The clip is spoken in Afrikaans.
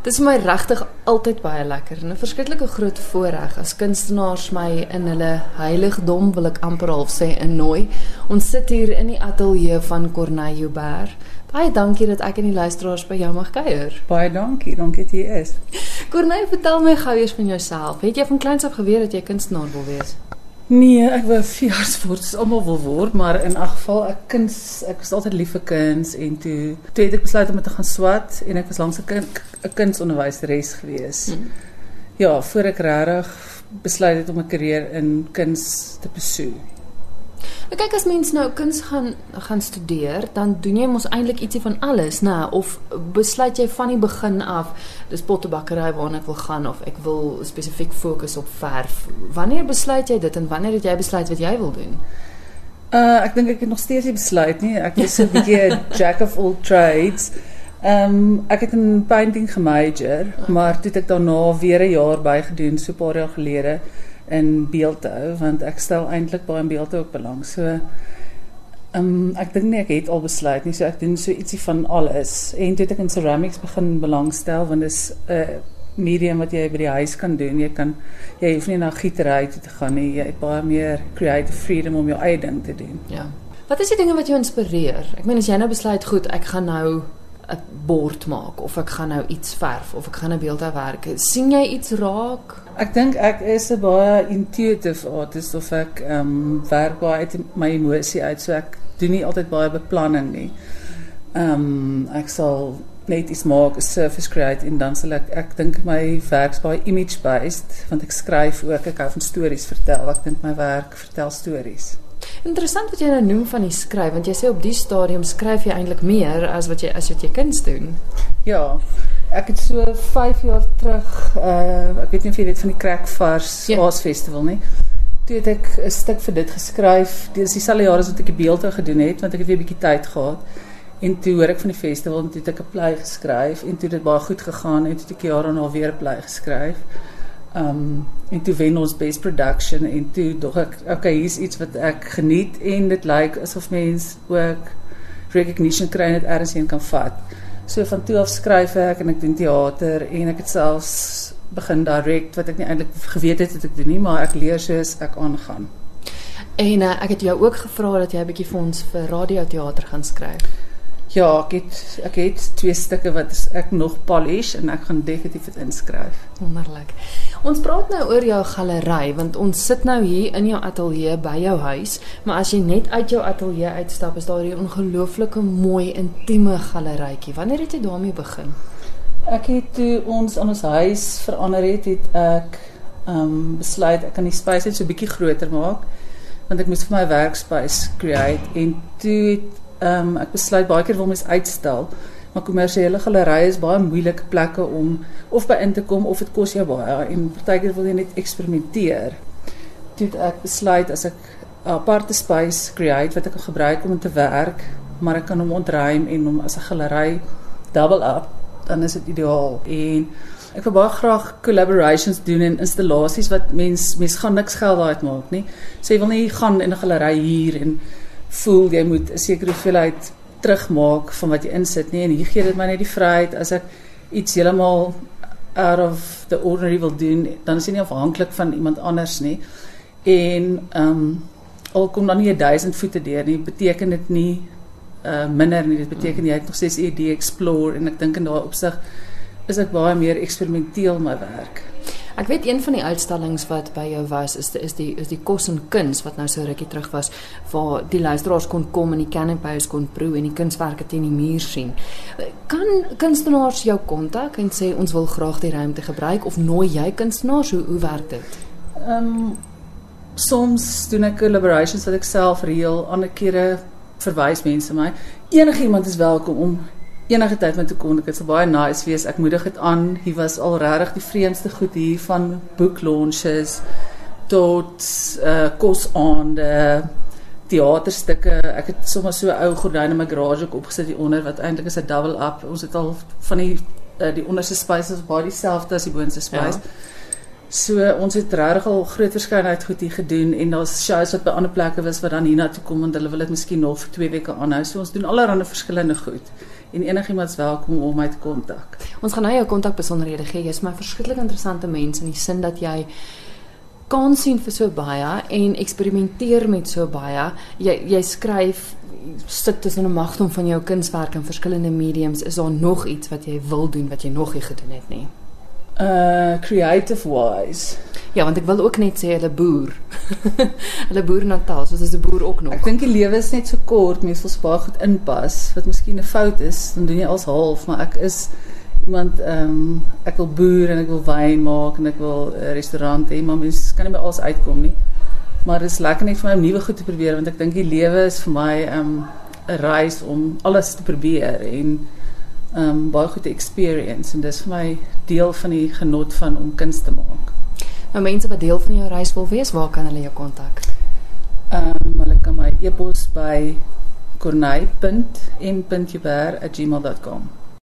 Dit is vir my regtig altyd baie lekker en 'n verskriklike groot voorreg as kunstenaars my in hulle heiligdom wil ek amper half sê innooi. Ons sit hier in die ateljee van Corneille Joubert. Baie dankie dat ek en die luisteraars by jou mag kuier. Baie dankie, dankie dat jy is. Corneille, vertel my gou eers van jouself. Het jy van kleins af geweet dat jy kunstenaar wil wees? Nee, ek wou veearts word, soos almal wil word, maar in elk geval ek kuns, ek was altyd lief vir kuns en toe toe het ek besluit om te gaan swat en ek was langs 'n kind 'n kunsonderwyseres gewees. Hmm. Ja, voor ek regtig besluit het om 'n karier in kuns te pursue. Maar kyk as mens nou kuns gaan gaan studeer, dan doen jy mos eintlik ietsie van alles, nê? Of besluit jy van die begin af dis pottebakkery waarna ek wil gaan of ek wil spesifiek fokus op verf. Wanneer besluit jy dit en wanneer het jy besluit wat jy wil doen? Uh ek dink ek het nog steeds nie besluit nie. Ek is so 'n bietjie jack of all trades. Ehm um, ek het in painting gemajor, maar toe het ek daarna weer 'n jaar bygedoen so 'n paar jaar gelede in beeldhou want ek stel eintlik baie in beeldhou ook belang. So ehm um, ek dink nie ek het al besluit nie, so ek doen so ietsie van alles. En toe het ek in ceramics begin belangstel want dit is 'n uh, medium wat jy by die huis kan doen. Jy kan jy hoef nie na gietery toe te gaan nie. Jy het baie meer creative freedom om jou eie ding te doen. Ja. Wat is die dinge wat jou inspireer? Ek meen as jy nou besluit goed, ek gaan nou 'n bord maak of ek gaan nou iets verf of ek gaan 'n beeldhou werk. sien jy iets raak? Ek dink ek is 'n baie intuitive artist of ek ehm um, werk baie uit my emosie uit, so ek doen nie altyd baie beplanning nie. Ehm um, ek sal net iets maak, 'n surface create en dan sal ek ek dink my werk baie image based want ek skryf ook, ek hou van stories vertel. Ek dink my werk vertel stories. Interessant wat jy nou noem van die skryf want jy sê op die stadium skryf jy eintlik meer as wat jy as wat jy kuns doen. Ja. Ek het so 5 jaar terug uh ek weet nie of jy weet van die Crackvars ja. Aas Festival nie. Toe het ek 'n stuk vir dit geskryf. Dit is dieselfde jaar as wat ek die beelde gedoen het want ek het weer 'n bietjie tyd gehad. En toe hoor ek van die festival en toe het ek 'n play geskryf en toe het dit baie goed gegaan en toe het ek jare daarna weer 'n play geskryf. Um en toe wen ons best production en toe dog ek okay hier's iets wat ek geniet en dit lyk like asof mens ook recognition kry net eers een kan vat. So van toe af skryf ek en ek doen teater en ek het selfs begin direk wat ek nie eintlik geweet het wat ek doen nie, maar ek leer soos ek aangaan. En uh, ek het jou ook gevra dat jy 'n bietjie vir ons vir radioteater gaan skryf. Ja, ek het ek het twee stukke wat ek nog polish en ek gaan definitief dit inskryf. Wonderlik. Ons praat nou oor jou galery want ons sit nou hier in jou ateljee by jou huis, maar as jy net uit jou ateljee uitstap, is daar 'n ongelooflike mooi intieme galerytjie. Wanneer het jy daarmee begin? Ek het toe ons aan ons huis verander het, het ek ehm um, besluit ek kan die space net so bietjie groter maak want ek moes vir my werkspace create en toe het ehm um, ek besluit baie keer wil mens uitstel, maar kommersiële galerye is baie moeilike plekke om of by in te kom of dit kos jou baie en partykeer wil jy net eksperimenteer. Toe ek besluit as ek 'n aparte space create wat ek kan gebruik om te werk, maar ek kan hom ontruim en hom as 'n galery double up, dan is dit ideaal. En ek wil baie graag collaborations doen en installasies wat mens mens gaan niks geld uitmaak nie. So jy wil nie gaan in 'n galery hier en voel jy moet 'n sekere hoeveelheid terugmaak van wat jy insit nie. En hier gee dit my net die vryheid as ek iets heeltemal out of the ordinary wil doen dan is jy nie afhanklik van iemand anders nie. En ehm um, al kom dan nie 1000 voete deur nie beteken dit nie uh minder nie. Dit beteken jy het nog steeds 'n idee explore en ek dink in daai opsig is ek baie meer eksperimenteel my werk Ek weet een van die uitstallings wat by jou was is is die is die kos en kuns wat nou so rukkie terug was waar die luisteraars kon kom en die canopies kon proe en die kunswerke teen die muur sien. Kan kunstenaars jou kontak en sê ons wil graag die ruimte gebruik of nooi jy kunstenaars hoe hoe werk dit? Ehm um, soms doen ek collaborations wat ek self reël, ander kere verwys mense my. Enigiemand is welkom om enige tyd met toe kon ek dit so baie nice wees. Ek moedig dit aan. Hier was al regtig die vreemdste goed hier van book launches tot uh kosaande teaterstukke. Ek het sommer so 'n ou gordyn in my garage ook opgesit hier onder wat eintlik is 'n double up. Ons het al van die uh, die onderste spices baie dieselfde as die boonste spice. Ja. So ons het regtig al groot verskeidenheid goed hier gedoen en daar's shows wat by ander plekke was wat dan hiernatoe kom en hulle wil dit miskien nog vir 2 weke aanhou. So ons doen allerlei verskillende goed en enigiemand is welkom om my te kontak. Ons gaan nou jou kontakbesonderhede gee. Jy's my verskriklik interessante mens in die sin dat jy kan sien vir so baie en eksperimenteer met so baie. Jy jy skryf sit tussen 'n magdom van jou kunswerk in verskillende mediums. Is daar nog iets wat jy wil doen wat jy nog nie gedoen het nie? Uh creative wise. Ja, want ek wil ook net sê hulle boer. hulle boer Natal, soos is 'n boer ook nog. Ek dink die lewe is net so kort, mens wil spaar goed inpas wat miskien 'n fout is, dan doen jy als half, maar ek is iemand ehm um, ek wil boer en ek wil wyn maak en ek wil 'n restaurant hê, maar mens kan nie by alles uitkom nie. Maar dit is lekker net vir my om nuwe goed te probeer want ek dink die lewe is vir my ehm um, 'n reis om alles te probeer en um, baie goed te experience en dis vir my deel van die genot van om kuns te maak. Nou mense wat deel van jou reis wil wees, waar kan hulle jou kontak? Ehm um, hulle kan my e-pos by corney.m.jubber@gmail.com